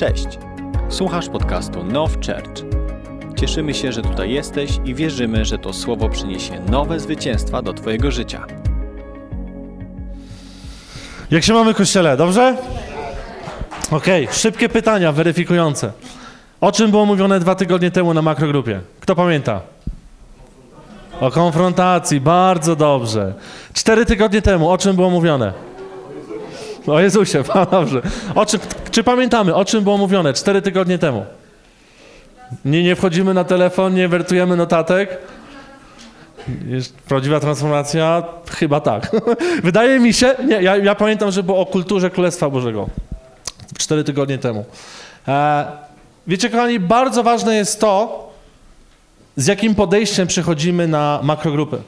Cześć! Słuchasz podcastu Now Church. Cieszymy się, że tutaj jesteś i wierzymy, że to słowo przyniesie nowe zwycięstwa do Twojego życia. Jak się mamy, kościele? Dobrze? Okej, szybkie pytania weryfikujące. O czym było mówione dwa tygodnie temu na makrogrupie? Kto pamięta? O konfrontacji, bardzo dobrze. Cztery tygodnie temu, o czym było mówione? O Jezusie, dobrze. O czym, czy pamiętamy, o czym było mówione cztery tygodnie temu? Nie, nie wchodzimy na telefon, nie wertujemy notatek. Jest prawdziwa transformacja? Chyba tak. Wydaje mi się, nie, ja, ja pamiętam, że było o kulturze Królestwa Bożego. Cztery tygodnie temu. E, wiecie, kochani, bardzo ważne jest to, z jakim podejściem przychodzimy na makrogrupy.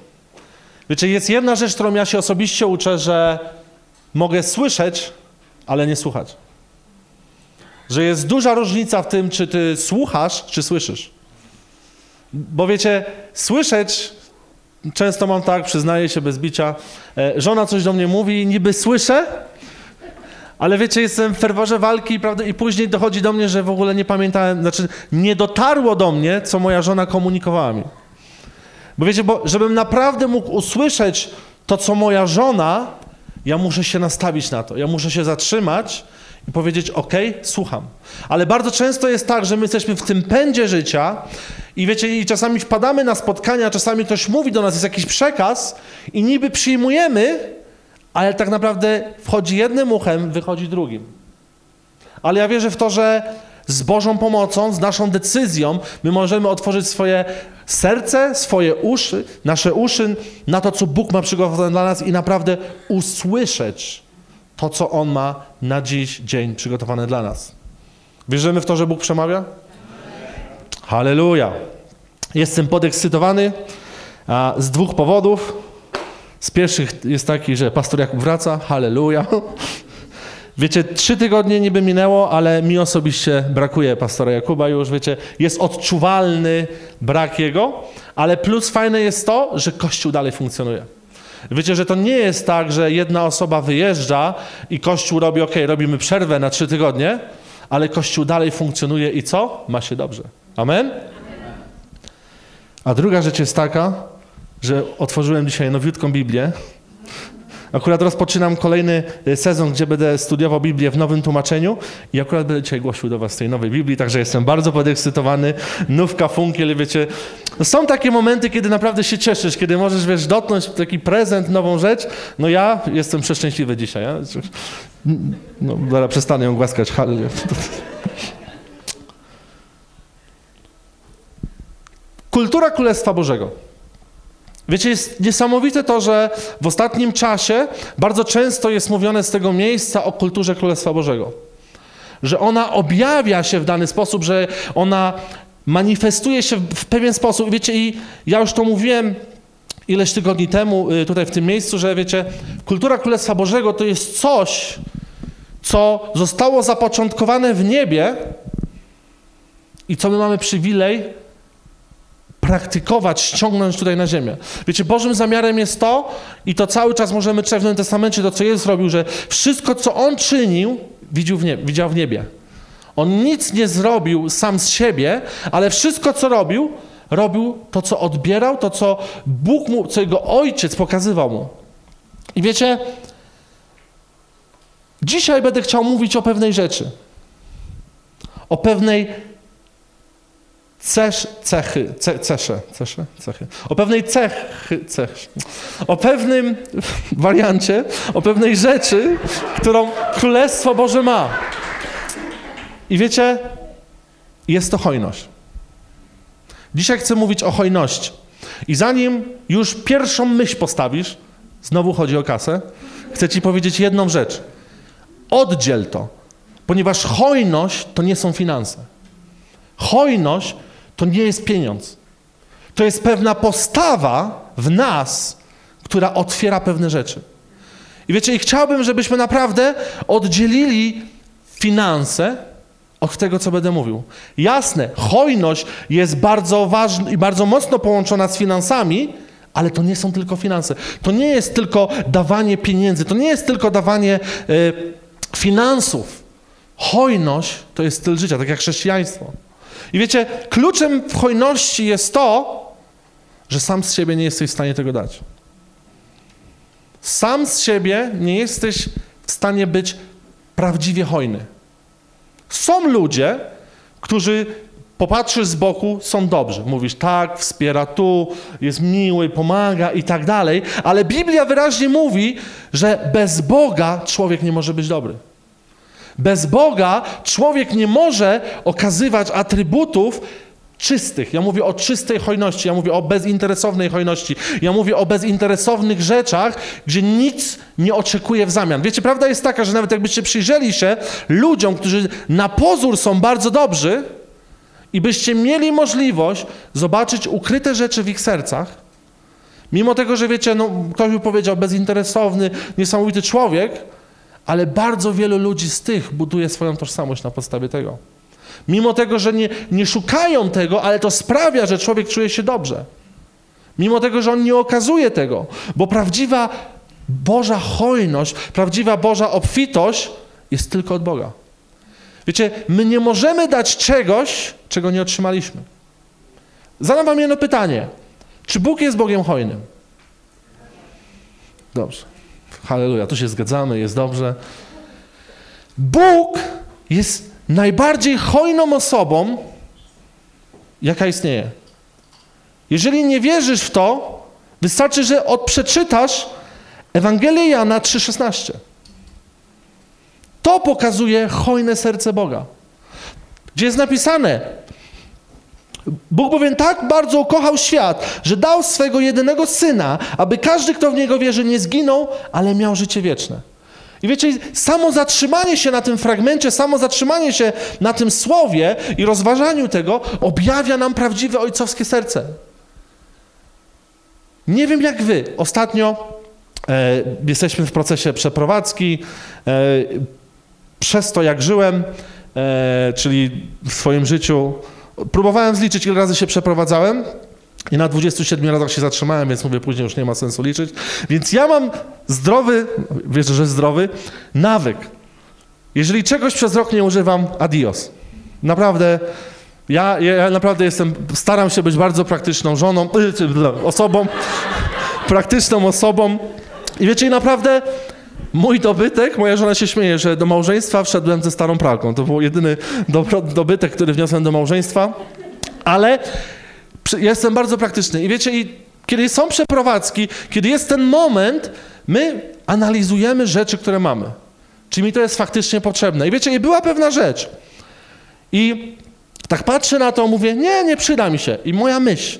Wiecie, jest jedna rzecz, którą ja się osobiście uczę, że mogę słyszeć, ale nie słuchać. Że jest duża różnica w tym, czy ty słuchasz, czy słyszysz. Bo wiecie, słyszeć, często mam tak, przyznaję się bez bicia, e, żona coś do mnie mówi, niby słyszę, ale wiecie, jestem w ferworze walki prawda, i później dochodzi do mnie, że w ogóle nie pamiętałem, znaczy nie dotarło do mnie, co moja żona komunikowała mi. Bo wiecie, bo żebym naprawdę mógł usłyszeć to, co moja żona, ja muszę się nastawić na to. Ja muszę się zatrzymać i powiedzieć, ok, słucham. Ale bardzo często jest tak, że my jesteśmy w tym pędzie życia i wiecie, i czasami wpadamy na spotkania, czasami ktoś mówi do nas, jest jakiś przekaz i niby przyjmujemy, ale tak naprawdę wchodzi jednym uchem, wychodzi drugim. Ale ja wierzę w to, że z Bożą pomocą, z naszą decyzją, my możemy otworzyć swoje serce, swoje uszy, nasze uszy na to, co Bóg ma przygotowane dla nas i naprawdę usłyszeć to, co On ma na dziś dzień przygotowane dla nas. Wierzymy w to, że Bóg przemawia? Halleluja. Jestem podekscytowany a, z dwóch powodów. Z pierwszych jest taki, że pastor Jakub wraca, halleluja. Wiecie, trzy tygodnie niby minęło, ale mi osobiście brakuje pastora Jakuba już, wiecie, jest odczuwalny brak jego, ale plus fajne jest to, że Kościół dalej funkcjonuje. Wiecie, że to nie jest tak, że jedna osoba wyjeżdża i Kościół robi, ok, robimy przerwę na trzy tygodnie, ale Kościół dalej funkcjonuje i co? Ma się dobrze. Amen? A druga rzecz jest taka, że otworzyłem dzisiaj nowiutką Biblię. Akurat rozpoczynam kolejny sezon, gdzie będę studiował Biblię w nowym tłumaczeniu i akurat będę dzisiaj głosił do was tej nowej Biblii, także jestem bardzo podekscytowany. Nówka, funkiel, wiecie. Są takie momenty, kiedy naprawdę się cieszysz, kiedy możesz, wiesz, dotknąć taki prezent, nową rzecz. No ja jestem przeszczęśliwy dzisiaj. Ja? No, zaraz przestanę ją głaskać. Kultura Królestwa Bożego. Wiecie, jest niesamowite to, że w ostatnim czasie bardzo często jest mówione z tego miejsca o kulturze Królestwa Bożego. Że ona objawia się w dany sposób, że ona manifestuje się w pewien sposób. Wiecie, i ja już to mówiłem ileś tygodni temu tutaj w tym miejscu, że wiecie, kultura Królestwa Bożego to jest coś, co zostało zapoczątkowane w niebie i co my mamy przywilej praktykować, ściągnąć tutaj na ziemię. Wiecie, Bożym zamiarem jest to, i to cały czas możemy czytać w Nowym Testamencie, to co Jezus robił, że wszystko, co On czynił, widział w, widział w niebie. On nic nie zrobił sam z siebie, ale wszystko, co robił, robił to, co odbierał, to, co Bóg mu, co Jego Ojciec pokazywał mu. I wiecie, dzisiaj będę chciał mówić o pewnej rzeczy. O pewnej cesz, cechy, ce, cesze, cesze, cechy, o pewnej cechy, cech, o pewnym wariancie, o pewnej rzeczy, którą Królestwo Boże ma. I wiecie, jest to hojność. Dzisiaj chcę mówić o hojności. I zanim już pierwszą myśl postawisz, znowu chodzi o kasę, chcę ci powiedzieć jedną rzecz. Oddziel to, ponieważ hojność to nie są finanse. Hojność to nie jest pieniądz. To jest pewna postawa w nas, która otwiera pewne rzeczy. I wiecie, i chciałbym, żebyśmy naprawdę oddzielili finanse od tego, co będę mówił. Jasne, hojność jest bardzo ważna i bardzo mocno połączona z finansami, ale to nie są tylko finanse. To nie jest tylko dawanie pieniędzy, to nie jest tylko dawanie y, finansów. Hojność to jest styl życia, tak jak chrześcijaństwo. I wiecie, kluczem w hojności jest to, że sam z siebie nie jesteś w stanie tego dać. Sam z siebie nie jesteś w stanie być prawdziwie hojny. Są ludzie, którzy popatrzysz z boku, są dobrzy. Mówisz tak, wspiera tu, jest miły, pomaga i tak dalej, ale Biblia wyraźnie mówi, że bez Boga człowiek nie może być dobry. Bez Boga człowiek nie może okazywać atrybutów czystych. Ja mówię o czystej hojności, ja mówię o bezinteresownej hojności. Ja mówię o bezinteresownych rzeczach, gdzie nic nie oczekuje w zamian. Wiecie, prawda jest taka, że nawet jakbyście przyjrzeli się ludziom, którzy na pozór są bardzo dobrzy i byście mieli możliwość zobaczyć ukryte rzeczy w ich sercach, mimo tego, że wiecie, no, ktoś by powiedział bezinteresowny, niesamowity człowiek, ale bardzo wielu ludzi z tych buduje swoją tożsamość na podstawie tego. Mimo tego, że nie, nie szukają tego, ale to sprawia, że człowiek czuje się dobrze. Mimo tego, że on nie okazuje tego, bo prawdziwa Boża hojność, prawdziwa Boża obfitość jest tylko od Boga. Wiecie, my nie możemy dać czegoś, czego nie otrzymaliśmy. Zadam wam jedno pytanie. Czy Bóg jest Bogiem hojnym? Dobrze. Halleluja, tu się zgadzamy, jest dobrze. Bóg jest najbardziej hojną osobą, jaka istnieje. Jeżeli nie wierzysz w to, wystarczy, że odprzeczytasz Ewangelię Jana 3,16. To pokazuje hojne serce Boga. Gdzie jest napisane, Bóg bowiem tak bardzo ukochał świat, że dał swego jedynego Syna, aby każdy, kto w Niego wierzy, nie zginął, ale miał życie wieczne. I wiecie, samo zatrzymanie się na tym fragmencie, samo zatrzymanie się na tym słowie i rozważaniu tego objawia nam prawdziwe ojcowskie serce. Nie wiem jak wy. Ostatnio e, jesteśmy w procesie przeprowadzki. E, przez to, jak żyłem, e, czyli w swoim życiu, próbowałem zliczyć, ile razy się przeprowadzałem. I na 27 razach się zatrzymałem, więc mówię, później już nie ma sensu liczyć. Więc ja mam zdrowy, wierzę, że zdrowy, nawyk. Jeżeli czegoś przez rok nie używam, adios. Naprawdę, ja, ja naprawdę jestem, staram się być bardzo praktyczną żoną, y, osobą, praktyczną osobą. I wiecie, naprawdę mój dobytek, moja żona się śmieje, że do małżeństwa wszedłem ze starą pralką. To był jedyny dobytek, który wniosłem do małżeństwa. Ale jestem bardzo praktyczny. I wiecie, i kiedy są przeprowadzki, kiedy jest ten moment, my analizujemy rzeczy, które mamy. Czy mi to jest faktycznie potrzebne. I wiecie, i była pewna rzecz. I tak patrzę na to, mówię, nie, nie przyda mi się. I moja myśl,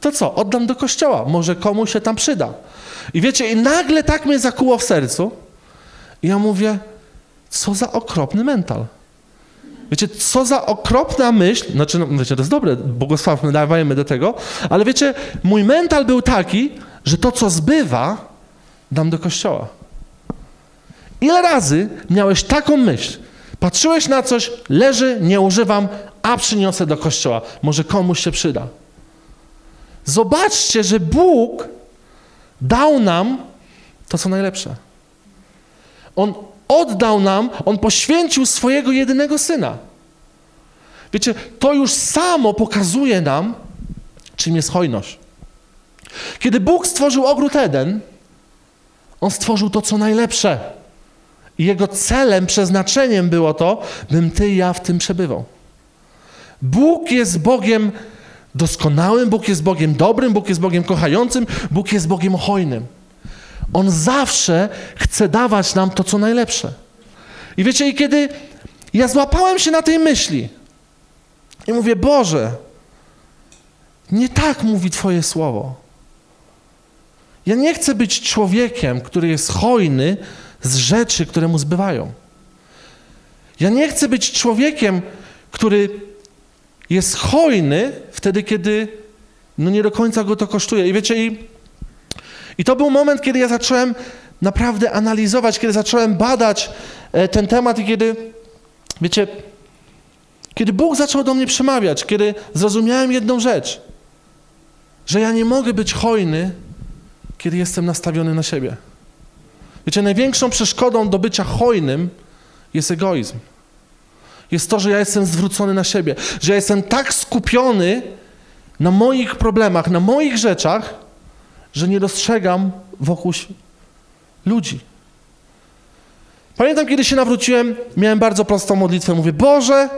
to co, oddam do kościoła, może komuś się tam przyda. I wiecie, i nagle tak mnie zakuło w sercu. I ja mówię, co za okropny mental. Wiecie, co za okropna myśl, znaczy, no, wiecie, to jest dobre, błogosławmy, dawajmy do tego, ale wiecie, mój mental był taki, że to, co zbywa, dam do kościoła. Ile razy miałeś taką myśl? Patrzyłeś na coś, leży, nie używam, a przyniosę do kościoła. Może komuś się przyda. Zobaczcie, że Bóg dał nam to, co najlepsze. On oddał nam, On poświęcił swojego jedynego Syna. Wiecie, to już samo pokazuje nam, czym jest hojność. Kiedy Bóg stworzył ogród Eden, On stworzył to, co najlepsze. I Jego celem, przeznaczeniem było to, bym Ty i ja w tym przebywał. Bóg jest Bogiem doskonałym, Bóg jest Bogiem dobrym, Bóg jest Bogiem kochającym, Bóg jest Bogiem hojnym. On zawsze chce dawać nam to, co najlepsze. I wiecie, i kiedy ja złapałem się na tej myśli i mówię, Boże, nie tak mówi Twoje słowo. Ja nie chcę być człowiekiem, który jest hojny z rzeczy, które mu zbywają. Ja nie chcę być człowiekiem, który jest hojny wtedy, kiedy no nie do końca go to kosztuje. I wiecie, i i to był moment, kiedy ja zacząłem naprawdę analizować, kiedy zacząłem badać e, ten temat i kiedy, wiecie, kiedy Bóg zaczął do mnie przemawiać, kiedy zrozumiałem jedną rzecz, że ja nie mogę być hojny, kiedy jestem nastawiony na siebie. Wiecie, największą przeszkodą do bycia hojnym jest egoizm. jest to, że ja jestem zwrócony na siebie, że ja jestem tak skupiony na moich problemach, na moich rzeczach, że nie dostrzegam wokół ludzi. Pamiętam, kiedy się nawróciłem, miałem bardzo prostą modlitwę. Mówię, Boże,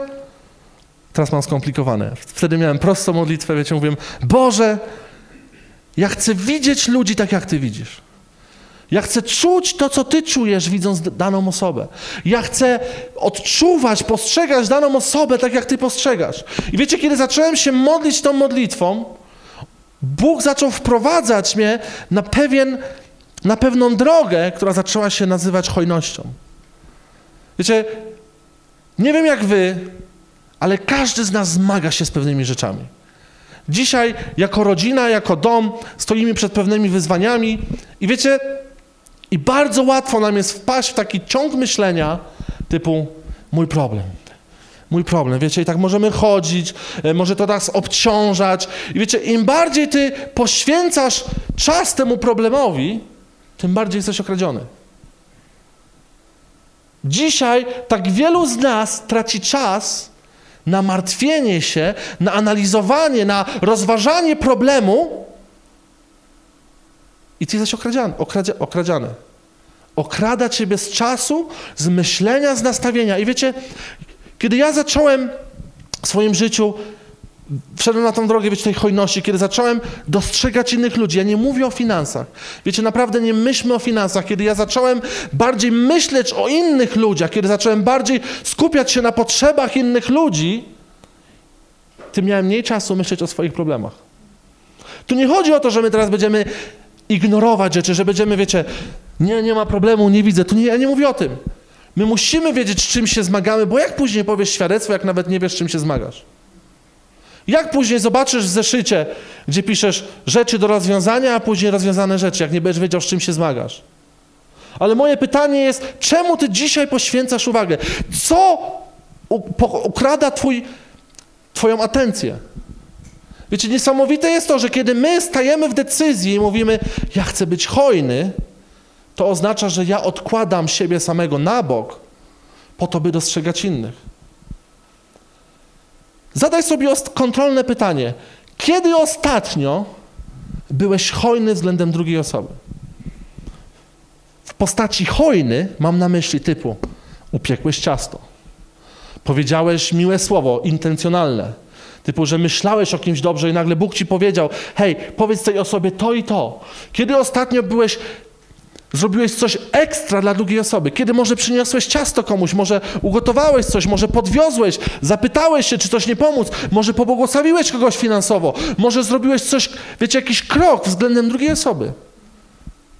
teraz mam skomplikowane. Wtedy miałem prostą modlitwę, wiecie, mówię, Boże, ja chcę widzieć ludzi tak, jak Ty widzisz. Ja chcę czuć to, co Ty czujesz, widząc daną osobę. Ja chcę odczuwać, postrzegać daną osobę tak, jak Ty postrzegasz. I wiecie, kiedy zacząłem się modlić tą modlitwą, Bóg zaczął wprowadzać mnie na, pewien, na pewną drogę, która zaczęła się nazywać hojnością. Wiecie, nie wiem jak Wy, ale każdy z nas zmaga się z pewnymi rzeczami. Dzisiaj, jako rodzina, jako dom, stoimy przed pewnymi wyzwaniami i wiecie, i bardzo łatwo nam jest wpaść w taki ciąg myślenia typu mój problem. Mój problem, wiecie, i tak możemy chodzić, e, może to nas obciążać. I wiecie, im bardziej ty poświęcasz czas temu problemowi, tym bardziej jesteś okradziony. Dzisiaj tak wielu z nas traci czas na martwienie się, na analizowanie, na rozważanie problemu i ty jesteś okradziany, okradziany. Okrada ciebie z czasu, z myślenia, z nastawienia. I wiecie, kiedy ja zacząłem w swoim życiu, wszedłem na tą drogę, wiecie, tej hojności, kiedy zacząłem dostrzegać innych ludzi, ja nie mówię o finansach. Wiecie, naprawdę nie myślmy o finansach. Kiedy ja zacząłem bardziej myśleć o innych ludziach, kiedy zacząłem bardziej skupiać się na potrzebach innych ludzi, tym miałem mniej czasu myśleć o swoich problemach. Tu nie chodzi o to, że my teraz będziemy ignorować rzeczy, że będziemy, wiecie, nie, nie ma problemu, nie widzę. Tu nie, ja nie mówię o tym. My musimy wiedzieć, z czym się zmagamy, bo jak później powiesz świadectwo, jak nawet nie wiesz, z czym się zmagasz? Jak później zobaczysz w zeszycie, gdzie piszesz rzeczy do rozwiązania, a później rozwiązane rzeczy, jak nie będziesz wiedział, z czym się zmagasz? Ale moje pytanie jest, czemu ty dzisiaj poświęcasz uwagę? Co ukrada twój, twoją atencję? Wiecie, niesamowite jest to, że kiedy my stajemy w decyzji i mówimy, ja chcę być hojny, to oznacza, że ja odkładam siebie samego na bok po to, by dostrzegać innych. Zadaj sobie kontrolne pytanie. Kiedy ostatnio byłeś hojny względem drugiej osoby? W postaci hojny mam na myśli typu upiekłeś ciasto, powiedziałeś miłe słowo, intencjonalne, typu, że myślałeś o kimś dobrze i nagle Bóg ci powiedział, hej, powiedz tej osobie to i to. Kiedy ostatnio byłeś Zrobiłeś coś ekstra dla drugiej osoby. Kiedy może przyniosłeś ciasto komuś, może ugotowałeś coś, może podwiozłeś, zapytałeś się, czy coś nie pomóc, może pobłogosławiłeś kogoś finansowo, może zrobiłeś coś, wiecie, jakiś krok względem drugiej osoby.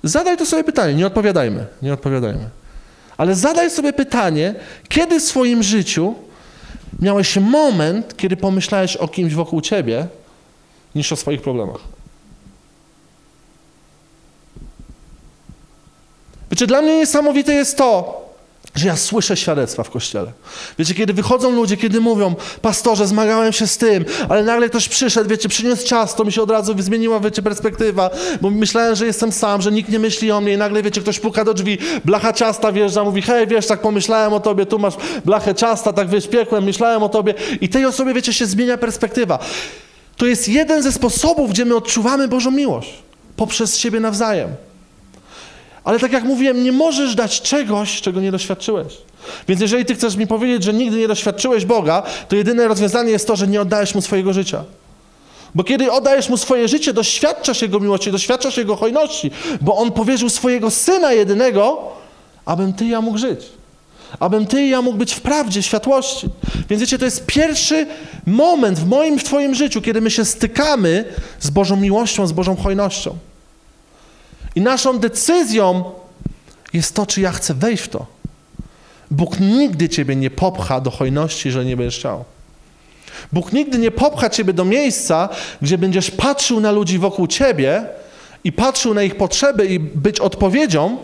Zadaj to sobie pytanie, nie odpowiadajmy, nie odpowiadajmy. Ale zadaj sobie pytanie, kiedy w swoim życiu miałeś moment, kiedy pomyślałeś o kimś wokół ciebie, niż o swoich problemach. Wiecie, dla mnie niesamowite jest to, że ja słyszę świadectwa w kościele. Wiecie, kiedy wychodzą ludzie, kiedy mówią, pastorze, zmagałem się z tym, ale nagle ktoś przyszedł, wiecie, przyniósł ciasto, mi się od razu zmieniła, wiecie, perspektywa, bo myślałem, że jestem sam, że nikt nie myśli o mnie i nagle, wiecie, ktoś puka do drzwi, blacha ciasta wjeżdża, mówi, hej, wiesz, tak pomyślałem o tobie, tu masz blachę ciasta, tak wiesz, piekłem, myślałem o tobie i tej osobie, wiecie, się zmienia perspektywa. To jest jeden ze sposobów, gdzie my odczuwamy Bożą miłość poprzez siebie nawzajem. Ale tak jak mówiłem, nie możesz dać czegoś, czego nie doświadczyłeś. Więc jeżeli ty chcesz mi powiedzieć, że nigdy nie doświadczyłeś Boga, to jedyne rozwiązanie jest to, że nie oddajesz Mu swojego życia. Bo kiedy oddajesz Mu swoje życie, doświadczasz Jego miłości, doświadczasz Jego hojności, bo On powierzył swojego Syna jedynego, abym ty i ja mógł żyć. Abym ty i ja mógł być w prawdzie, światłości. Więc wiecie, to jest pierwszy moment w moim, w twoim życiu, kiedy my się stykamy z Bożą miłością, z Bożą hojnością. I naszą decyzją jest to, czy ja chcę wejść w to. Bóg nigdy ciebie nie popcha do hojności, że nie będziesz chciał. Bóg nigdy nie popcha ciebie do miejsca, gdzie będziesz patrzył na ludzi wokół ciebie i patrzył na ich potrzeby i być odpowiedzią,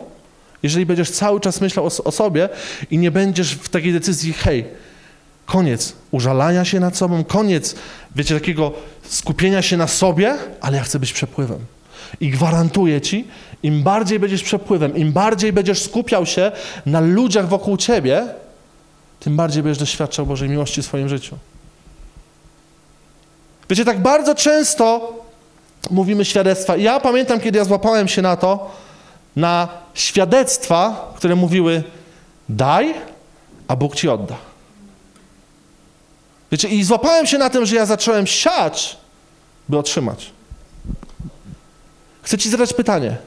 jeżeli będziesz cały czas myślał o, o sobie i nie będziesz w takiej decyzji, hej, koniec użalania się nad sobą, koniec, wiecie, takiego skupienia się na sobie, ale ja chcę być przepływem. I gwarantuję ci, im bardziej będziesz przepływem, im bardziej będziesz skupiał się na ludziach wokół ciebie, tym bardziej będziesz doświadczał Bożej miłości w swoim życiu. Wiecie, tak bardzo często mówimy świadectwa. Ja pamiętam, kiedy ja złapałem się na to, na świadectwa, które mówiły daj, a Bóg ci odda. Wiecie, i złapałem się na tym, że ja zacząłem siać, by otrzymać. Chcę ci zadać pytanie.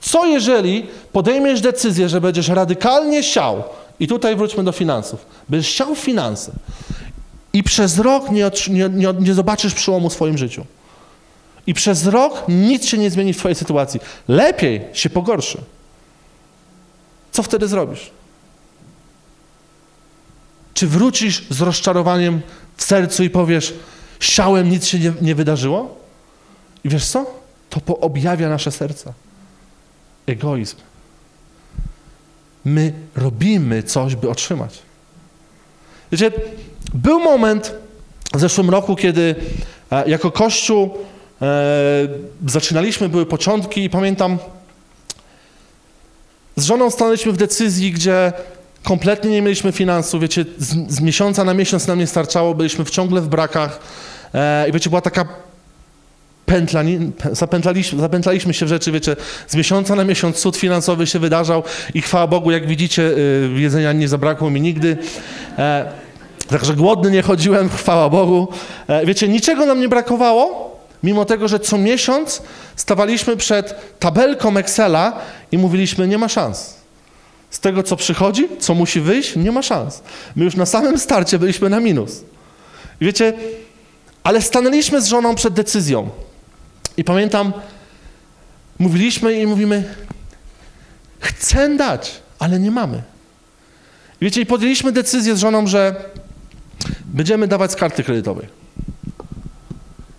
Co jeżeli podejmiesz decyzję, że będziesz radykalnie siał, i tutaj wróćmy do finansów, będziesz siał finanse i przez rok nie, nie, nie, nie zobaczysz przełomu w swoim życiu. I przez rok nic się nie zmieni w twojej sytuacji. Lepiej się pogorszy. Co wtedy zrobisz? Czy wrócisz z rozczarowaniem w sercu i powiesz, siałem, nic się nie, nie wydarzyło? I wiesz co? To poobjawia nasze serca. Egoizm. My robimy coś, by otrzymać. Wiecie, był moment w zeszłym roku, kiedy e, jako Kościół e, zaczynaliśmy, były początki i pamiętam, z żoną stanęliśmy w decyzji, gdzie kompletnie nie mieliśmy finansów, wiecie, z, z miesiąca na miesiąc nam nie starczało, byliśmy w ciągle w brakach e, i wiecie, była taka pętla, zapętlaliśmy, zapętlaliśmy się w rzeczy, wiecie, z miesiąca na miesiąc cud finansowy się wydarzał i chwała Bogu, jak widzicie, y, jedzenia nie zabrakło mi nigdy. E, także głodny nie chodziłem, chwała Bogu. E, wiecie, niczego nam nie brakowało, mimo tego, że co miesiąc stawaliśmy przed tabelką Excela i mówiliśmy, nie ma szans. Z tego, co przychodzi, co musi wyjść, nie ma szans. My już na samym starcie byliśmy na minus. I wiecie, ale stanęliśmy z żoną przed decyzją. I pamiętam, mówiliśmy i mówimy, chcę dać, ale nie mamy. Wiecie, i podjęliśmy decyzję z żoną, że będziemy dawać z karty kredytowej.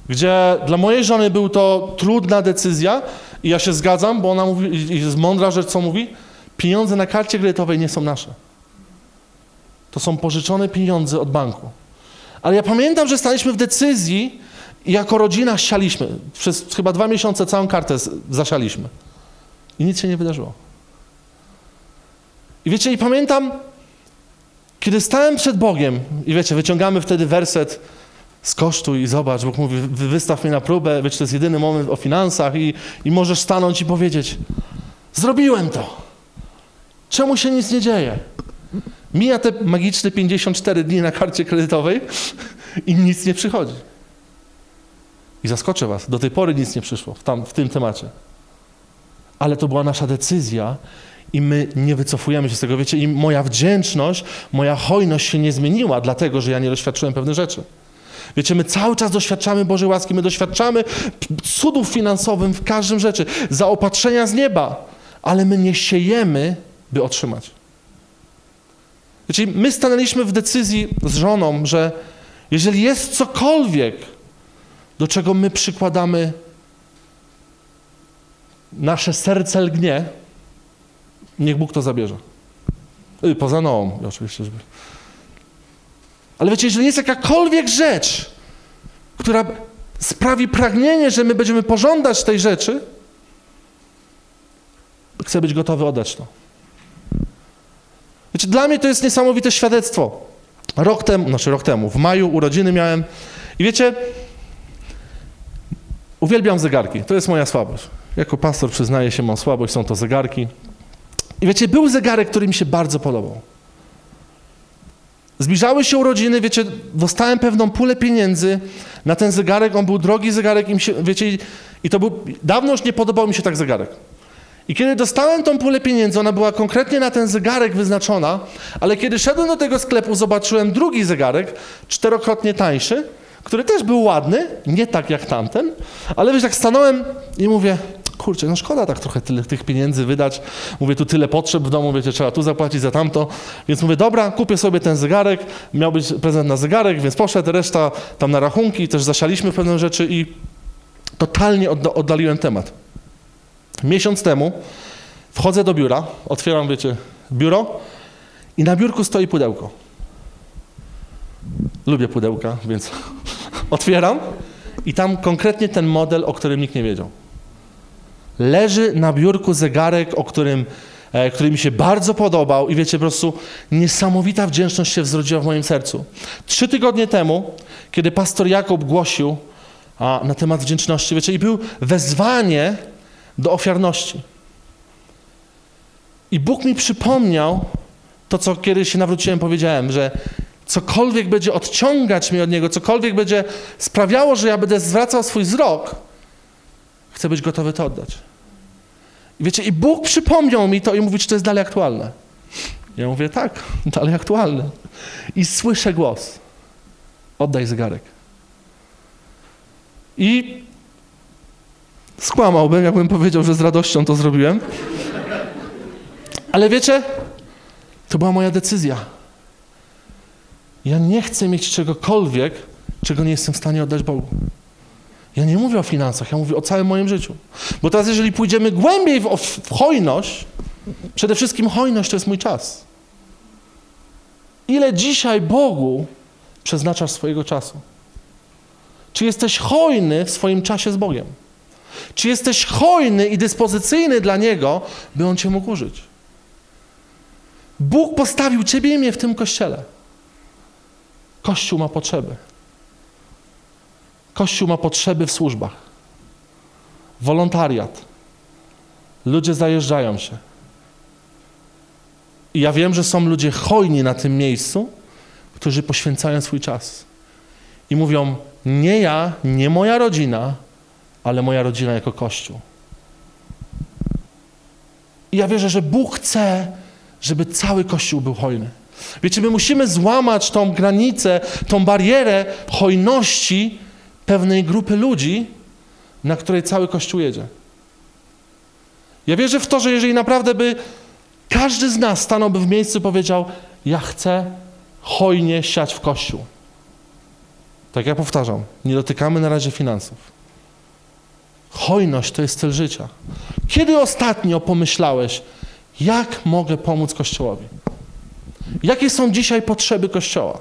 Gdzie dla mojej żony był to trudna decyzja i ja się zgadzam, bo ona mówi, i jest mądra rzecz, co mówi, pieniądze na karcie kredytowej nie są nasze. To są pożyczone pieniądze od banku. Ale ja pamiętam, że staliśmy w decyzji i jako rodzina sialiśmy. Przez chyba dwa miesiące całą kartę zasialiśmy. I nic się nie wydarzyło. I wiecie, i pamiętam, kiedy stałem przed Bogiem, i wiecie, wyciągamy wtedy werset z kosztu i zobacz, Bóg mówi, wystaw mnie na próbę, wiecie, to jest jedyny moment o finansach i, i możesz stanąć i powiedzieć, zrobiłem to. Czemu się nic nie dzieje? Mija te magiczne 54 dni na karcie kredytowej i nic nie przychodzi. I zaskoczę was, do tej pory nic nie przyszło w, tam, w tym temacie. Ale to była nasza decyzja i my nie wycofujemy się z tego. Wiecie, i moja wdzięczność, moja hojność się nie zmieniła, dlatego że ja nie doświadczyłem pewnych rzeczy. Wiecie, my cały czas doświadczamy Bożej łaski, my doświadczamy cudów finansowych w każdym rzeczy, zaopatrzenia z nieba, ale my nie siejemy, by otrzymać. Wiecie, my stanęliśmy w decyzji z żoną, że jeżeli jest cokolwiek, do czego my przykładamy nasze serce lgnie, niech Bóg to zabierze. Y, poza Noą, oczywiście. Żeby... Ale wiecie, jeżeli jest jakakolwiek rzecz, która sprawi pragnienie, że my będziemy pożądać tej rzeczy, chcę być gotowy oddać to. Wiecie, dla mnie to jest niesamowite świadectwo. Rok temu, znaczy rok temu, w maju urodziny miałem i wiecie, uwielbiam zegarki. To jest moja słabość. Jako pastor przyznaję się, mam słabość, są to zegarki. I wiecie, był zegarek, który mi się bardzo podobał. Zbliżały się urodziny, wiecie, dostałem pewną pulę pieniędzy na ten zegarek, on był drogi zegarek się, wiecie, i to był, dawno już nie podobał mi się tak zegarek. I kiedy dostałem tą pulę pieniędzy, ona była konkretnie na ten zegarek wyznaczona, ale kiedy szedłem do tego sklepu, zobaczyłem drugi zegarek, czterokrotnie tańszy, który też był ładny, nie tak jak tamten, ale wiesz, tak stanąłem i mówię, kurczę, no szkoda tak trochę tyle tych pieniędzy wydać. Mówię, tu tyle potrzeb w domu, wiecie, trzeba tu zapłacić za tamto. Więc mówię, dobra, kupię sobie ten zegarek. Miał być prezent na zegarek, więc poszedł, reszta tam na rachunki, też zasialiśmy pewne rzeczy i totalnie oddaliłem temat. Miesiąc temu wchodzę do biura, otwieram, wiecie, biuro i na biurku stoi pudełko. Lubię pudełka, więc otwieram i tam konkretnie ten model, o którym nikt nie wiedział. Leży na biurku zegarek, o którym e, który mi się bardzo podobał i wiecie, po prostu niesamowita wdzięczność się wzrodziła w moim sercu. Trzy tygodnie temu, kiedy pastor Jakub głosił a, na temat wdzięczności, wiecie, i był wezwanie do ofiarności. I Bóg mi przypomniał to, co kiedyś się nawróciłem, powiedziałem, że cokolwiek będzie odciągać mnie od Niego, cokolwiek będzie sprawiało, że ja będę zwracał swój wzrok, chcę być gotowy to oddać. I wiecie, i Bóg przypomniał mi to i mówi, czy to jest dalej aktualne. Ja mówię, tak, dalej aktualne. I słyszę głos. Oddaj zegarek. I skłamałbym, jakbym powiedział, że z radością to zrobiłem. Ale wiecie, to była moja decyzja. Ja nie chcę mieć czegokolwiek, czego nie jestem w stanie oddać Bogu. Ja nie mówię o finansach, ja mówię o całym moim życiu. Bo teraz, jeżeli pójdziemy głębiej w, w hojność, przede wszystkim hojność to jest mój czas. Ile dzisiaj Bogu przeznaczasz swojego czasu? Czy jesteś hojny w swoim czasie z Bogiem? Czy jesteś hojny i dyspozycyjny dla Niego, by On Cię mógł użyć? Bóg postawił Ciebie i mnie w tym kościele. Kościół ma potrzeby. Kościół ma potrzeby w służbach. Wolontariat. Ludzie zajeżdżają się. I ja wiem, że są ludzie hojni na tym miejscu, którzy poświęcają swój czas. I mówią, nie ja, nie moja rodzina, ale moja rodzina jako Kościół. I ja wierzę, że Bóg chce, żeby cały Kościół był hojny. Wiecie, my musimy złamać tą granicę, tą barierę hojności pewnej grupy ludzi, na której cały Kościół jedzie. Ja wierzę w to, że jeżeli naprawdę by każdy z nas stanąłby w miejscu i powiedział, ja chcę hojnie siać w Kościół. Tak jak powtarzam, nie dotykamy na razie finansów. Hojność to jest styl życia. Kiedy ostatnio pomyślałeś, jak mogę pomóc Kościołowi? Jakie są dzisiaj potrzeby Kościoła?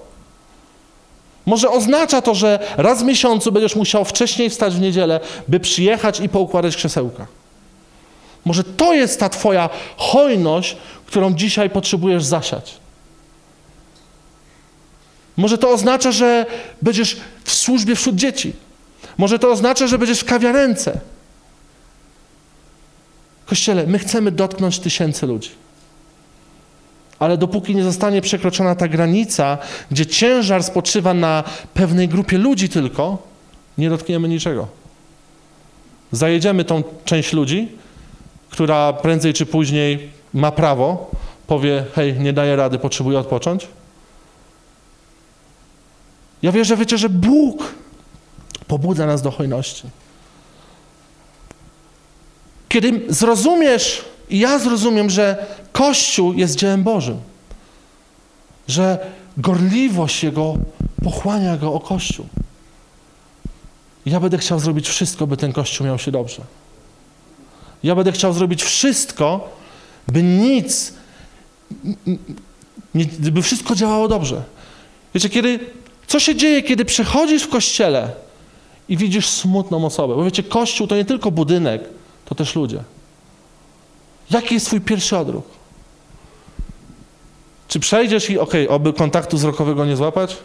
Może oznacza to, że raz w miesiącu będziesz musiał wcześniej wstać w niedzielę, by przyjechać i poukładać krzesełka. Może to jest ta Twoja hojność, którą dzisiaj potrzebujesz zasiać. Może to oznacza, że będziesz w służbie wśród dzieci. Może to oznacza, że będziesz w kawiarence. Kościele, my chcemy dotknąć tysięcy ludzi. Ale dopóki nie zostanie przekroczona ta granica, gdzie ciężar spoczywa na pewnej grupie ludzi tylko, nie dotkniemy niczego. Zajedziemy tą część ludzi, która prędzej czy później ma prawo, powie: Hej, nie daję rady, potrzebuję odpocząć. Ja wierzę, wiecie, że Bóg pobudza nas do hojności. Kiedy zrozumiesz, i ja zrozumiem, że Kościół jest dziełem Bożym, że gorliwość Jego pochłania Go o Kościół. Ja będę chciał zrobić wszystko, by ten Kościół miał się dobrze. Ja będę chciał zrobić wszystko, by nic, by wszystko działało dobrze. Wiecie, kiedy, co się dzieje, kiedy przechodzisz w kościele i widzisz smutną osobę? Bo wiecie, kościół to nie tylko budynek, to też ludzie. Jaki jest twój pierwszy odruch? Czy przejdziesz i okej, okay, oby kontaktu wzrokowego nie złapać?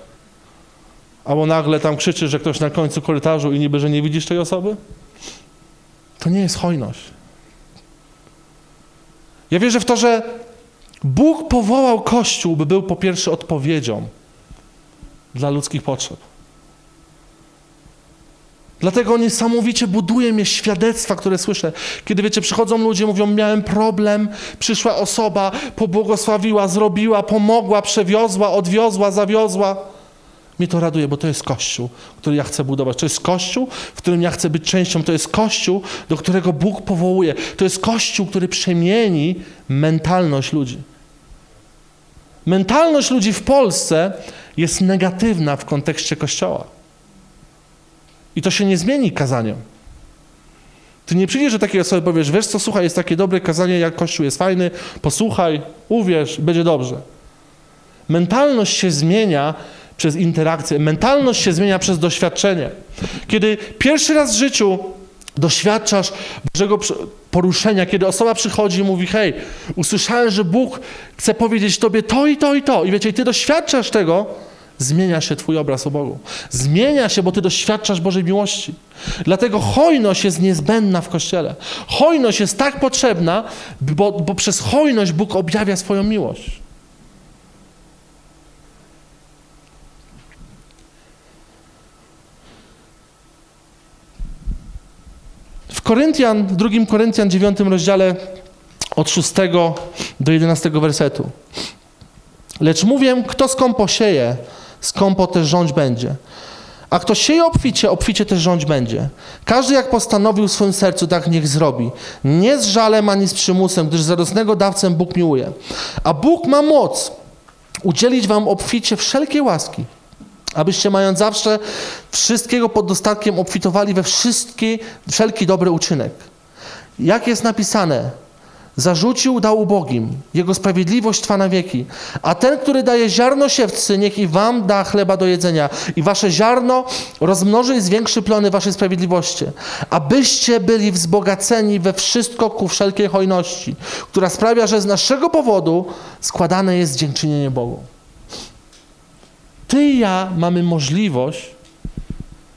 Albo nagle tam krzyczysz, że ktoś na końcu korytarzu i niby, że nie widzisz tej osoby? To nie jest hojność. Ja wierzę w to, że Bóg powołał Kościół, by był po pierwsze odpowiedzią dla ludzkich potrzeb. Dlatego niesamowicie buduje mnie świadectwa, które słyszę. Kiedy wiecie, przychodzą ludzie, mówią: Miałem problem, przyszła osoba, pobłogosławiła, zrobiła, pomogła, przewiozła, odwiozła, zawiozła. Mnie to raduje, bo to jest Kościół, który ja chcę budować. To jest Kościół, w którym ja chcę być częścią. To jest Kościół, do którego Bóg powołuje. To jest Kościół, który przemieni mentalność ludzi. Mentalność ludzi w Polsce jest negatywna w kontekście Kościoła. I to się nie zmieni kazaniem. Ty nie przyjdziesz do takiej osoby powiesz, wiesz co, słuchaj, jest takie dobre kazanie, jak Kościół jest fajny, posłuchaj, uwierz, będzie dobrze. Mentalność się zmienia przez interakcję, mentalność się zmienia przez doświadczenie. Kiedy pierwszy raz w życiu Doświadczasz Bożego poruszenia, kiedy osoba przychodzi i mówi: Hej, usłyszałem, że Bóg chce powiedzieć Tobie to i to i to. I wiecie, i Ty doświadczasz tego, zmienia się Twój obraz o Bogu. Zmienia się, bo Ty doświadczasz Bożej miłości. Dlatego hojność jest niezbędna w Kościele. Hojność jest tak potrzebna, bo, bo przez hojność Bóg objawia swoją miłość. W Koryntian, w drugim Koryntian 9 rozdziale od 6 do 11 wersetu. Lecz mówię, kto skąpo sieje, skąpo też rządź będzie. A kto sieje obficie, obficie też rządź będzie. Każdy jak postanowił w swoim sercu, tak niech zrobi. Nie z żalem ani z przymusem, gdyż zarosnego dawcę Bóg miłuje. A Bóg ma moc udzielić wam obficie wszelkiej łaski, abyście mając zawsze wszystkiego pod dostatkiem obfitowali we wszelki dobry uczynek. Jak jest napisane, Zarzucił, dał ubogim. Jego sprawiedliwość trwa na wieki. A ten, który daje ziarno siewcy, niech i wam da chleba do jedzenia. I wasze ziarno rozmnoży i zwiększy plony waszej sprawiedliwości. Abyście byli wzbogaceni we wszystko ku wszelkiej hojności, która sprawia, że z naszego powodu składane jest dziękczynienie Bogu. Ty i ja mamy możliwość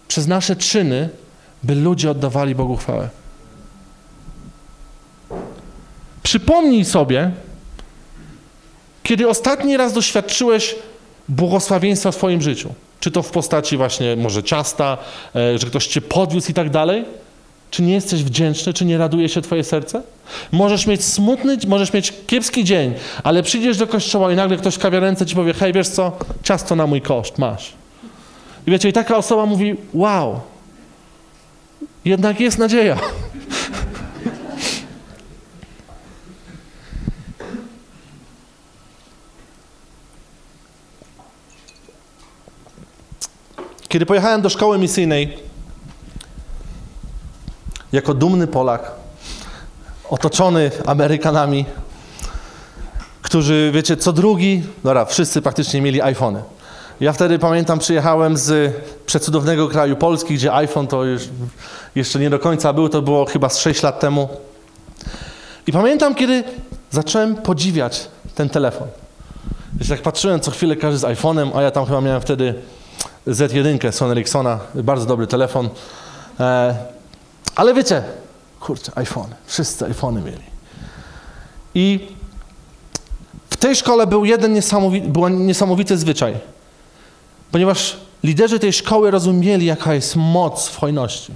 przez nasze czyny, by ludzie oddawali Bogu chwałę. Przypomnij sobie, kiedy ostatni raz doświadczyłeś błogosławieństwa w Twoim życiu. Czy to w postaci właśnie może ciasta, e, że ktoś Cię podwiózł i tak dalej. Czy nie jesteś wdzięczny, czy nie raduje się Twoje serce? Możesz mieć smutny, możesz mieć kiepski dzień, ale przyjdziesz do kościoła i nagle ktoś w kawiarence Ci powie, hej, wiesz co, ciasto na mój koszt, masz. I wiecie, i taka osoba mówi, wow, jednak jest nadzieja. Kiedy pojechałem do szkoły misyjnej, jako dumny Polak, otoczony Amerykanami, którzy, wiecie, co drugi, dobra, wszyscy praktycznie mieli iPhony. Ja wtedy pamiętam, przyjechałem z przecudownego kraju Polski, gdzie iPhone to już jeszcze nie do końca był, to było chyba z 6 lat temu. I pamiętam, kiedy zacząłem podziwiać ten telefon. Wiesz, jak patrzyłem co chwilę każdy z iPhone'em, a ja tam chyba miałem wtedy Z1 Sony Ericssona, bardzo dobry telefon. E, ale wiecie, kurczę, iPhone, wszyscy iPhony mieli. I w tej szkole był jeden niesamowity, był niesamowity zwyczaj, ponieważ liderzy tej szkoły rozumieli, jaka jest moc w hojności.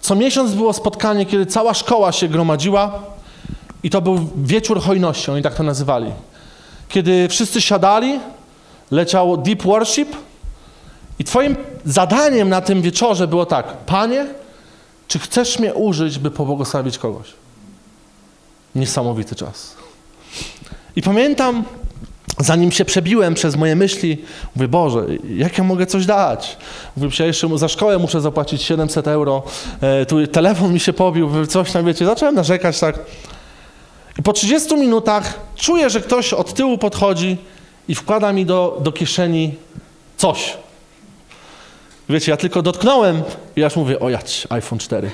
Co miesiąc było spotkanie, kiedy cała szkoła się gromadziła i to był wieczór hojności, oni tak to nazywali. Kiedy wszyscy siadali, leciało Deep Worship i twoim zadaniem na tym wieczorze było tak, Panie, czy chcesz mnie użyć, by pobłogosławić kogoś? Niesamowity czas. I pamiętam, zanim się przebiłem przez moje myśli, mówię, Boże, jak ja mogę coś dać? Mówię, jeszcze za szkołę muszę zapłacić 700 euro, e, tu telefon mi się pobił, coś tam, wiecie, zacząłem narzekać tak. I po 30 minutach czuję, że ktoś od tyłu podchodzi i wkłada mi do, do kieszeni coś. Wiecie, ja tylko dotknąłem i aż mówię, o jać, iPhone 4.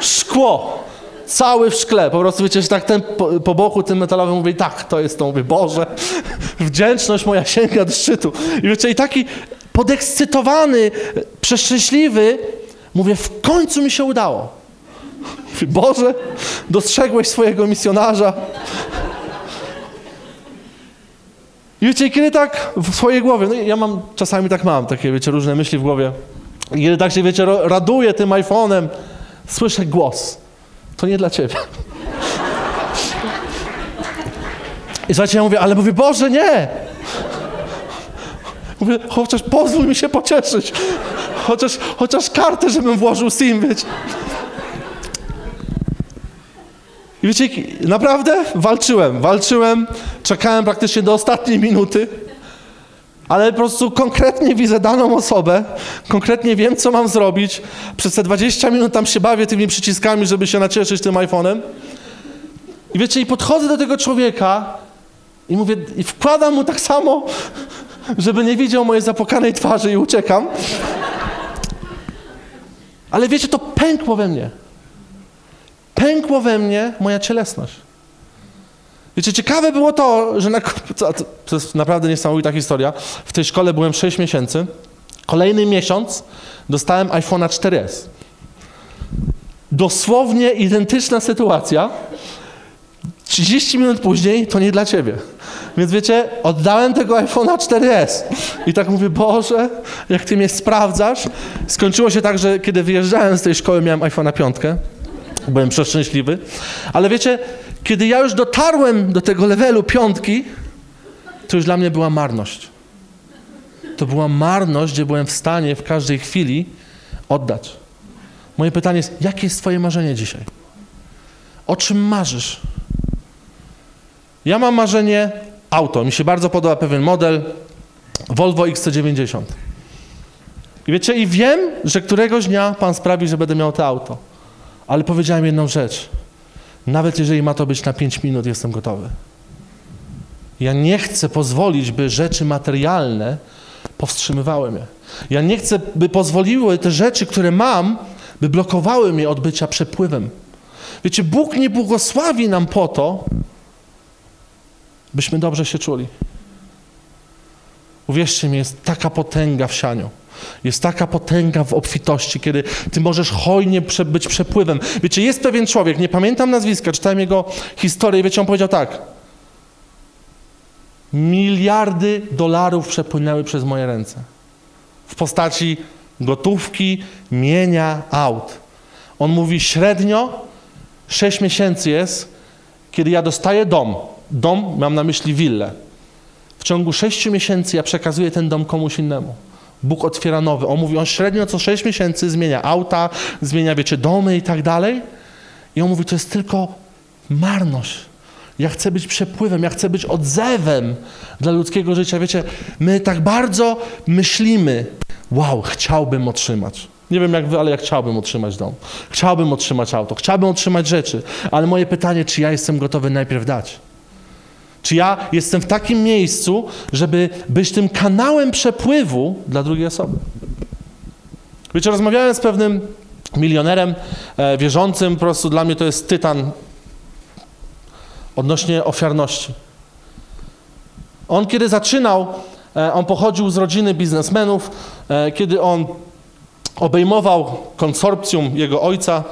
Szkło, cały w szkle, po prostu wiecie, że tak ten po, po boku tym metalowym mówi, tak, to jest to, mówię, Boże, wdzięczność moja sięga do szczytu. I wiecie, i taki podekscytowany, przeszczęśliwy, mówię, w końcu mi się udało. Mówię, Boże, dostrzegłeś swojego misjonarza, I wiecie, kiedy tak w swojej głowie, no ja mam, czasami tak mam, takie, wiecie, różne myśli w głowie. I kiedy tak się, wiecie, raduję tym iPhone'em, słyszę głos. To nie dla ciebie. I słuchajcie, ja mówię, ale mówię, Boże, nie! Mówię, chociaż pozwól mi się pocieszyć. Chociaż, chociaż kartę, żebym włożył SIM, wiecie. I wiecie, naprawdę walczyłem, walczyłem, czekałem praktycznie do ostatniej minuty, ale po prostu konkretnie widzę daną osobę, konkretnie wiem, co mam zrobić. Przez te 20 minut tam się bawię tymi przyciskami, żeby się nacieszyć tym iPhone'em. I wiecie, i podchodzę do tego człowieka i mówię, i wkładam mu tak samo, żeby nie widział mojej zapłakanej twarzy i uciekam. Ale wiecie, to pękło we mnie. Pękło we mnie moja cielesność. Wiecie, ciekawe było to, że na, to jest naprawdę niesamowita historia. W tej szkole byłem 6 miesięcy. Kolejny miesiąc dostałem iPhone'a 4S. Dosłownie identyczna sytuacja. 30 minut później to nie dla ciebie. Więc wiecie, oddałem tego iPhone'a 4S. I tak mówię, Boże, jak ty mnie sprawdzasz. Skończyło się tak, że kiedy wyjeżdżałem z tej szkoły, miałem iPhone'a 5. Byłem przeszczęśliwy. Ale wiecie, kiedy ja już dotarłem do tego levelu piątki, to już dla mnie była marność. To była marność, gdzie byłem w stanie w każdej chwili oddać. Moje pytanie jest, jakie jest Twoje marzenie dzisiaj? O czym marzysz? Ja mam marzenie auto. Mi się bardzo podoba pewien model Volvo XC90. I wiecie, i wiem, że któregoś dnia Pan sprawi, że będę miał to auto. Ale powiedziałem jedną rzecz. Nawet jeżeli ma to być na 5 minut, jestem gotowy. Ja nie chcę pozwolić, by rzeczy materialne powstrzymywały mnie. Ja nie chcę, by pozwoliły te rzeczy, które mam, by blokowały mnie od bycia przepływem. Wiecie, Bóg nie błogosławi nam po to, byśmy dobrze się czuli. Uwierzcie mi, jest taka potęga w sianiu. Jest taka potęga w obfitości, kiedy ty możesz hojnie być przepływem. Wiecie, jest pewien człowiek, nie pamiętam nazwiska, czytałem jego historię i wiecie, on powiedział tak. Miliardy dolarów przepłynęły przez moje ręce. W postaci gotówki, mienia, aut. On mówi średnio 6 miesięcy jest, kiedy ja dostaję dom. Dom, mam na myśli willę. W ciągu 6 miesięcy ja przekazuję ten dom komuś innemu. Bóg otwiera nowy. On mówi, on średnio co 6 miesięcy zmienia auta, zmienia, wiecie, domy i tak dalej. I on mówi, to jest tylko marność. Ja chcę być przepływem, ja chcę być odzewem dla ludzkiego życia. Wiecie, my tak bardzo myślimy, wow, chciałbym otrzymać. Nie wiem jak wy, ale ja chciałbym otrzymać dom. Chciałbym otrzymać auto, chciałbym otrzymać rzeczy. Ale moje pytanie, czy ja jestem gotowy najpierw dać? Czy ja jestem w takim miejscu, żeby być tym kanałem przepływu dla drugiej osoby? Wiecie, rozmawiałem z pewnym milionerem e, wierzącym, po prostu dla mnie to jest tytan odnośnie ofiarności. On kiedy zaczynał, e, on pochodził z rodziny biznesmenów, e, kiedy on obejmował konsorcjum jego ojca,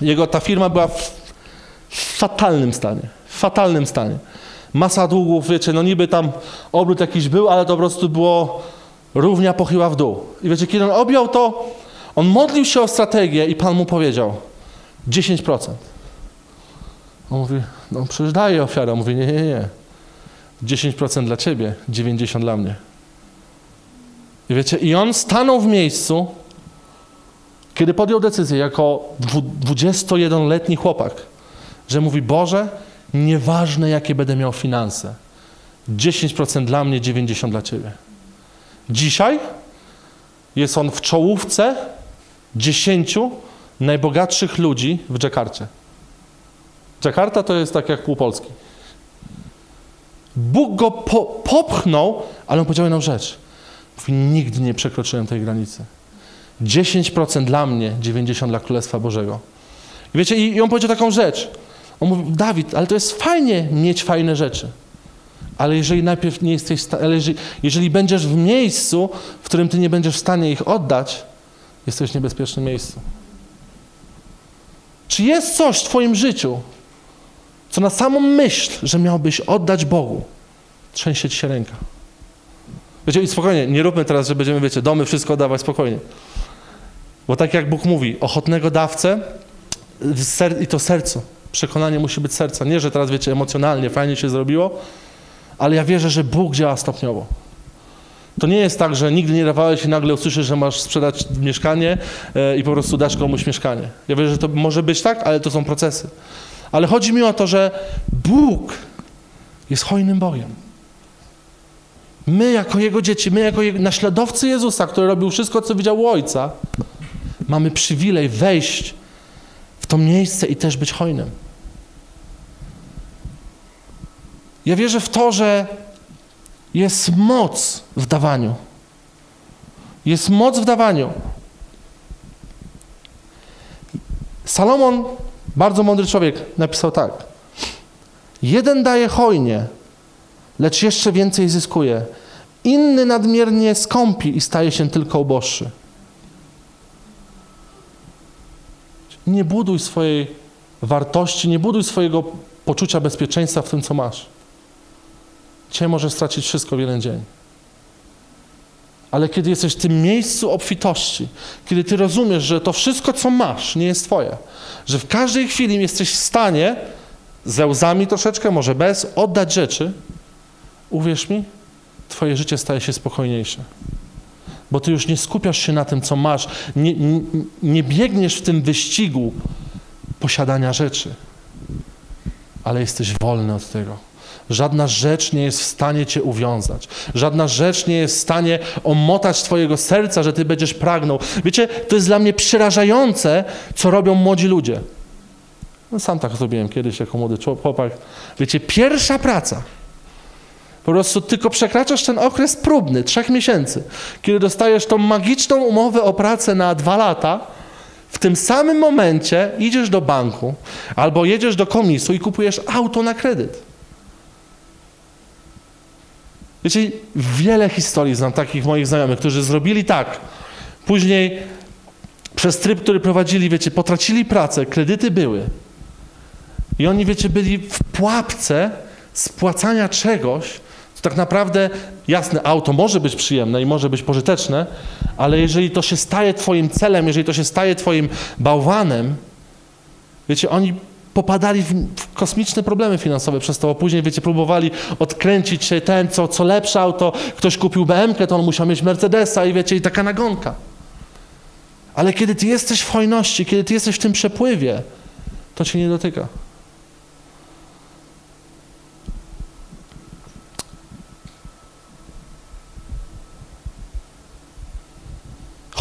jego ta firma była w fatalnym stanie, w fatalnym stanie masa długów, wiecie, no niby tam obrót jakiś był, ale to po prostu było równia pochyła w dół. I wiecie, kiedy on objął to, on modlił się o strategię i Pan mu powiedział 10%. On mówi, no przecież daję ofiarę. On mówi, nie, nie, nie. 10% dla ciebie, 90% dla mnie. I wiecie, i on stanął w miejscu, kiedy podjął decyzję jako 21-letni chłopak, że mówi, Boże, Nieważne, jakie będę miał finanse. 10% dla mnie, 90% dla ciebie. Dzisiaj jest on w czołówce 10 najbogatszych ludzi w Dżakarcie. Dżakarta to jest tak jak pół Polski. Bóg go po, popchnął, ale on powiedział jedną rzecz. Mówi, nigdy nie przekroczyłem tej granicy. 10% dla mnie, 90% dla Królestwa Bożego. I wiecie, i, i on powiedział taką rzecz. On mówi, Dawid, ale to jest fajnie mieć fajne rzeczy. Ale jeżeli najpierw nie jesteś, ale jeżeli, jeżeli będziesz w miejscu, w którym ty nie będziesz w stanie ich oddać, jesteś w niebezpiecznym miejscu. Czy jest coś w twoim życiu, co na samą myśl, że miałbyś oddać Bogu, trzęsie ci się ręka? Wiecie, i spokojnie, nie róbmy teraz, że będziemy, wiecie, domy, wszystko oddawać spokojnie. Bo tak jak Bóg mówi, ochotnego dawcę i to sercu. Przekonanie musi być serca. Nie, że teraz wiecie, emocjonalnie fajnie się zrobiło, ale ja wierzę, że Bóg działa stopniowo. To nie jest tak, że nigdy nie dawałeś i nagle usłyszysz, że masz sprzedać mieszkanie e, i po prostu dasz komuś mieszkanie. Ja wierzę, że to może być tak, ale to są procesy. Ale chodzi mi o to, że Bóg jest hojnym Bogiem. My, jako Jego dzieci, my, jako jego, naśladowcy Jezusa, który robił wszystko, co widział u Ojca, mamy przywilej wejść to miejsce i też być hojnym. Ja wierzę w to, że jest moc w dawaniu. Jest moc w dawaniu. Salomon, bardzo mądry człowiek, napisał tak. Jeden daje hojnie, lecz jeszcze więcej zyskuje. Inny nadmiernie skąpi i staje się tylko uboższy. Nie buduj swojej wartości, nie buduj swojego poczucia bezpieczeństwa w tym, co masz. Cię możesz stracić wszystko w jeden dzień. Ale kiedy jesteś w tym miejscu obfitości, kiedy ty rozumiesz, że to wszystko, co masz, nie jest twoje, że w każdej chwili jesteś w stanie, ze łzami troszeczkę, może bez, oddać rzeczy, uwierz mi, twoje życie staje się spokojniejsze. Bo ty już nie skupiasz się na tym, co masz, nie, nie, nie biegniesz w tym wyścigu posiadania rzeczy, ale jesteś wolny od tego. Żadna rzecz nie jest w stanie cię uwiązać. Żadna rzecz nie jest w stanie omotać twojego serca, że ty będziesz pragnął. Wiecie, to jest dla mnie przerażające, co robią młodzi ludzie. No, sam tak zrobiłem kiedyś jako młody chłopak. Wiecie, pierwsza praca. Po prostu tylko przekraczasz ten okres próbny, trzech miesięcy, kiedy dostajesz tą magiczną umowę o pracę na dwa lata, w tym samym momencie idziesz do banku albo jedziesz do komisu i kupujesz auto na kredyt. Wiecie, wiele historii znam takich moich znajomych, którzy zrobili tak. Później przez tryb, który prowadzili, wiecie, potracili pracę, kredyty były. I oni, wiecie, byli w pułapce spłacania czegoś, tak naprawdę, jasne, auto może być przyjemne i może być pożyteczne, ale jeżeli to się staje twoim celem, jeżeli to się staje twoim bałwanem, wiecie, oni popadali w, kosmiczne problemy finansowe przez to, bo później, wiecie, próbowali odkręcić się ten, co, co lepsze auto, ktoś kupił BMK, to on musiał mieć Mercedesa i wiecie, i taka nagonka. Ale kiedy ty jesteś w hojności, kiedy ty jesteś w tym przepływie, to cię nie dotyka.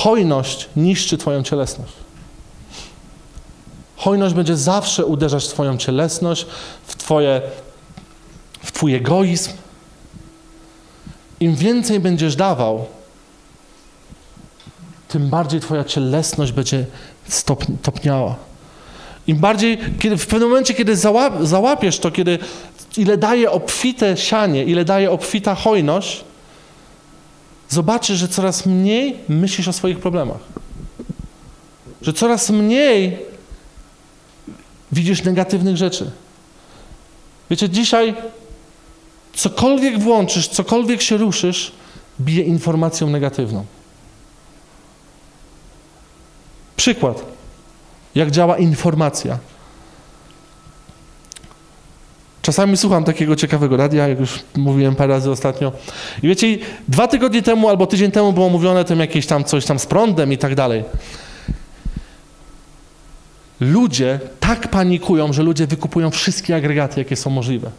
Hojność niszczy twoją cielesność. Hojność będzie zawsze uderzać w Twoją cielesność, w, twoje, w Twój egoizm. Im więcej będziesz dawał, tym bardziej Twoja cielesność będzie stopniała. Im bardziej, kiedy, w pewnym momencie, kiedy załap, załapiesz to, kiedy ile daje obfite sianie, ile daje obfita hojność, zobaczysz, że coraz mniej myślisz o swoich problemach. Że coraz mniej widzisz negatywnych rzeczy. Wiecie, dzisiaj cokolwiek włączysz, cokolwiek się ruszysz, bije informacją negatywną. Przykład, jak działa informacja. Czasami słucham takiego ciekawego radia, jak już mówiłem parę razy ostatnio. I wiecie, dwa tygodnie temu albo tydzień temu było mówione tym jakieś tam coś tam z prądem i tak dalej ludzie tak panikują, że ludzie wykupują wszystkie agregaty, jakie są możliwe.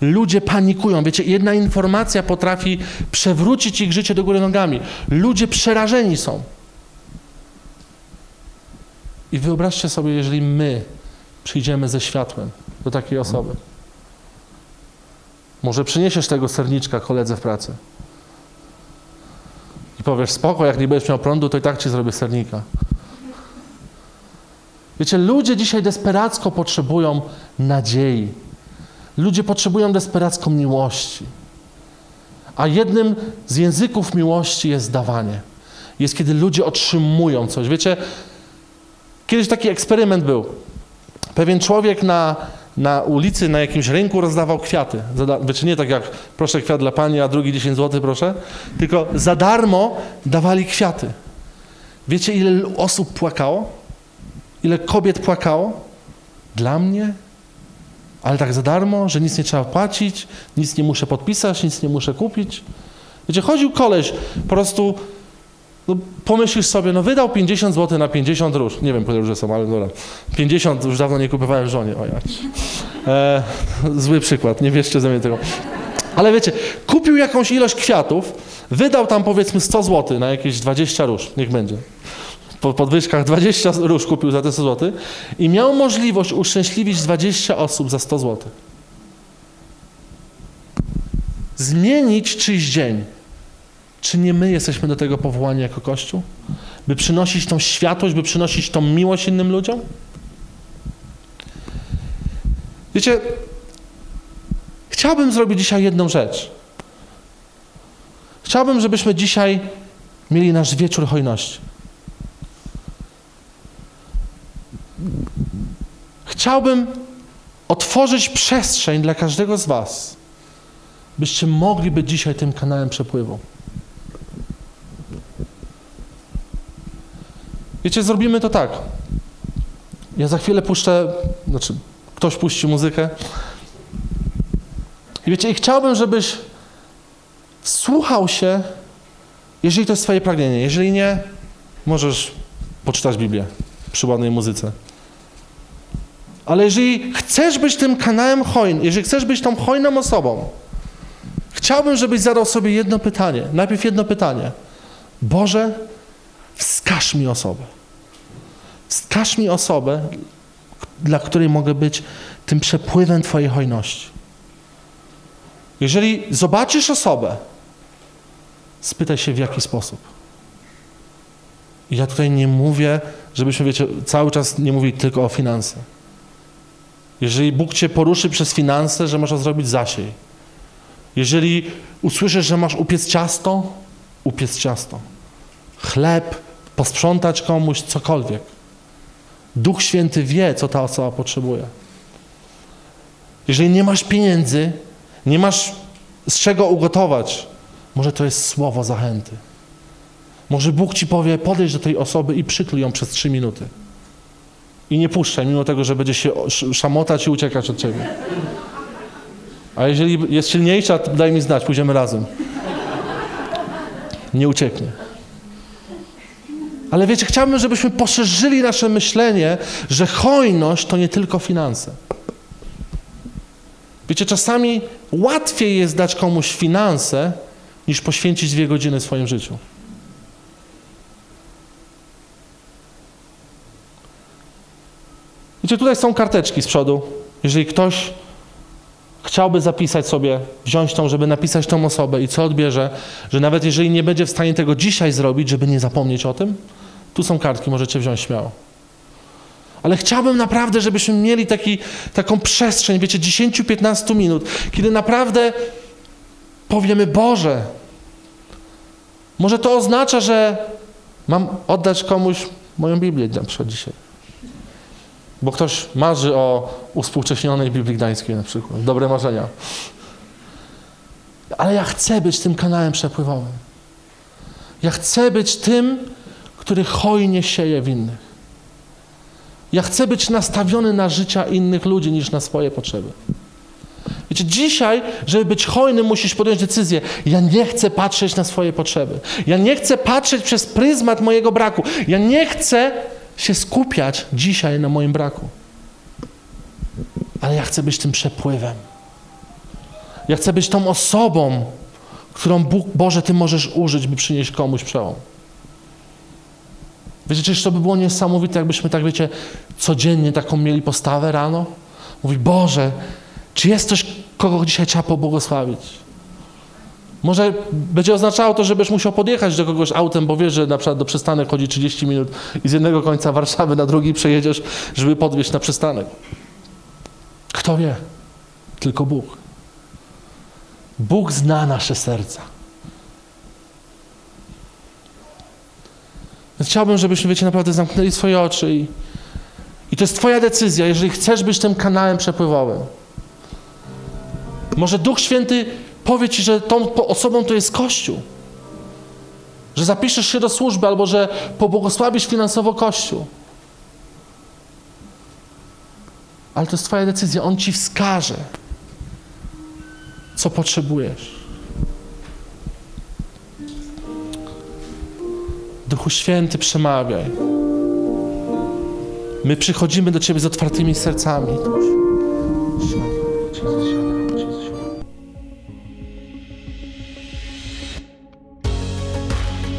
Ludzie panikują. Wiecie, jedna informacja potrafi przewrócić ich życie do góry nogami. Ludzie przerażeni są. I wyobraźcie sobie, jeżeli my przyjdziemy ze światłem do takiej osoby. Może przyniesiesz tego serniczka koledze w pracy. I powiesz, spoko, jak nie będziesz miał prądu, to i tak ci zrobię sernika. Wiecie, ludzie dzisiaj desperacko potrzebują nadziei. Ludzie potrzebują desperacko miłości. A jednym z języków miłości jest dawanie. Jest, kiedy ludzie otrzymują coś. Wiecie, kiedyś taki eksperyment był. Pewien człowiek na, na ulicy, na jakimś rynku rozdawał kwiaty. Wiecie, nie tak jak proszę kwiat dla pani, a drugi 10 zł proszę, tylko za darmo dawali kwiaty. Wiecie, ile osób płakało? Ile kobiet płakało? Dla mnie? Ale tak za darmo, że nic nie trzeba płacić, nic nie muszę podpisać, nic nie muszę kupić. Wiecie, chodził koleś, po prostu no, pomyślisz sobie, no wydał 50 zł na 50 róż. Nie wiem, które róże są, ale dobra. 50 już dawno nie kupowałem żonie. O jak. E, zły przykład, nie wierzcie ze mnie tego. Ale wiecie, kupił jakąś ilość kwiatów, wydał tam powiedzmy 100 zł na jakieś 20 róż, niech będzie po podwyżkach 20 róż kupił za te 100 zł i miał możliwość uszczęśliwić 20 osób za 100 zł. Zmienić czyjś dzień. Czy nie my jesteśmy do tego powołani jako Kościół? by przynosić tą światłość, by przynosić tą miłość innym ludziom? Wiecie, chciałbym zrobić dzisiaj jedną rzecz. Chciałbym, żebyśmy dzisiaj mieli nasz wieczór hojności. Chciałbym otworzyć przestrzeń dla każdego z Was, byście mogli być dzisiaj tym kanałem przepływu. Wiecie, zrobimy to tak. Ja za chwilę puszczę, znaczy ktoś puści muzykę. I wiecie, i chciałbym, żebyś słuchał się, jeżeli to jest Twoje pragnienie. Jeżeli nie, możesz poczytać Biblię przy ładnej muzyce. Ale jeżeli chcesz być tym kanałem hojnym, jeżeli chcesz być tą hojną osobą, chciałbym, żebyś zadał sobie jedno pytanie. Najpierw jedno pytanie. Boże, wskaż mi osobę. Wskaż mi osobę, dla której mogę być tym przepływem Twojej hojności. Jeżeli zobaczysz osobę, spytaj się w jaki sposób. Ja tutaj nie mówię, żebyśmy, wiecie, cały czas nie mówili tylko o finansach. Jeżeli Bóg cię poruszy przez finanse, że można zrobić zasiej. Jeżeli usłyszysz, że masz upiec ciasto, upiec ciasto. Chleb, posprzątać komuś, cokolwiek. Duch Święty wie, co ta osoba potrzebuje. Jeżeli nie masz pieniędzy, nie masz z czego ugotować, może to jest słowo zachęty. Może Bóg ci powie, podejdź do tej osoby i przykryj ją przez trzy minuty. I nie puszczaj, mimo tego, że będzie się szamotać i uciekać od ciebie. A jeżeli jest silniejsza, to daj mi znać, pójdziemy razem. Nie ucieknie. Ale wiecie, chciałbym, żebyśmy poszerzyli nasze myślenie, że hojność to nie tylko finanse. Wiecie, czasami łatwiej jest dać komuś finanse, niż poświęcić dwie godziny w swoim życiu. Wiecie, tutaj są karteczki z przodu. Jeżeli ktoś chciałby zapisać sobie, wziąć tą, żeby napisać tą osobę i co odbierze, że nawet jeżeli nie będzie w stanie tego dzisiaj zrobić, żeby nie zapomnieć o tym, tu są kartki, możecie wziąć śmiało. Ale chciałbym naprawdę, żebyśmy mieli taki, taką przestrzeń, wiecie, 10-15 minut, kiedy naprawdę powiemy, Boże, może to oznacza, że mam oddać komuś moją Biblię na przykład dzisiaj. Bo ktoś marzy o uspółcześnionej Biblii Gdańskiej na przykład. Dobre marzenia. Ale ja chcę być tym kanałem przepływowym. Ja chcę być tym, który hojnie sieje w innych. Ja chcę być nastawiony na życia innych ludzi niż na swoje potrzeby. Wiecie, dzisiaj, żeby być hojnym, musisz podjąć decyzję. Ja nie chcę patrzeć na swoje potrzeby. Ja nie chcę patrzeć przez pryzmat mojego braku. Ja nie chcę się skupiać dzisiaj na moim braku. Ale ja chcę być tym przepływem. Ja chcę być tą osobą, którą Bóg, Boże, Ty możesz użyć, by przynieść komuś przełom. Wiecie, czyż to by było niesamowite, jakbyśmy tak, wiecie, codziennie taką mieli postawę rano? Mówi, Boże, czy jest ktoś, kogo dzisiaj trzeba pobłogosławić? Może będzie oznaczało to, że będziesz musiał podjechać do kogoś autem, bo wiesz, że na przykład do przystanek chodzi 30 minut i z jednego końca Warszawy na drugi przejedziesz, żeby podwieźć na przystanek. Kto wie? Tylko Bóg. Bóg zna nasze serca. Więc chciałbym, żebyśmy, wiecie, naprawdę zamknęli swoje oczy i, i to jest Twoja decyzja, jeżeli chcesz być tym kanałem przepływowym. Może Duch Święty powie Ci, że tą osobą to jest Kościół. Że zapiszesz się do służby albo że pobłogosławisz finansowo Kościół. Ale to jest Twoja decyzja. On Ci wskaże, co potrzebujesz. Duchu Święty, przemawiaj. My przychodzimy do Ciebie z otwartymi sercami.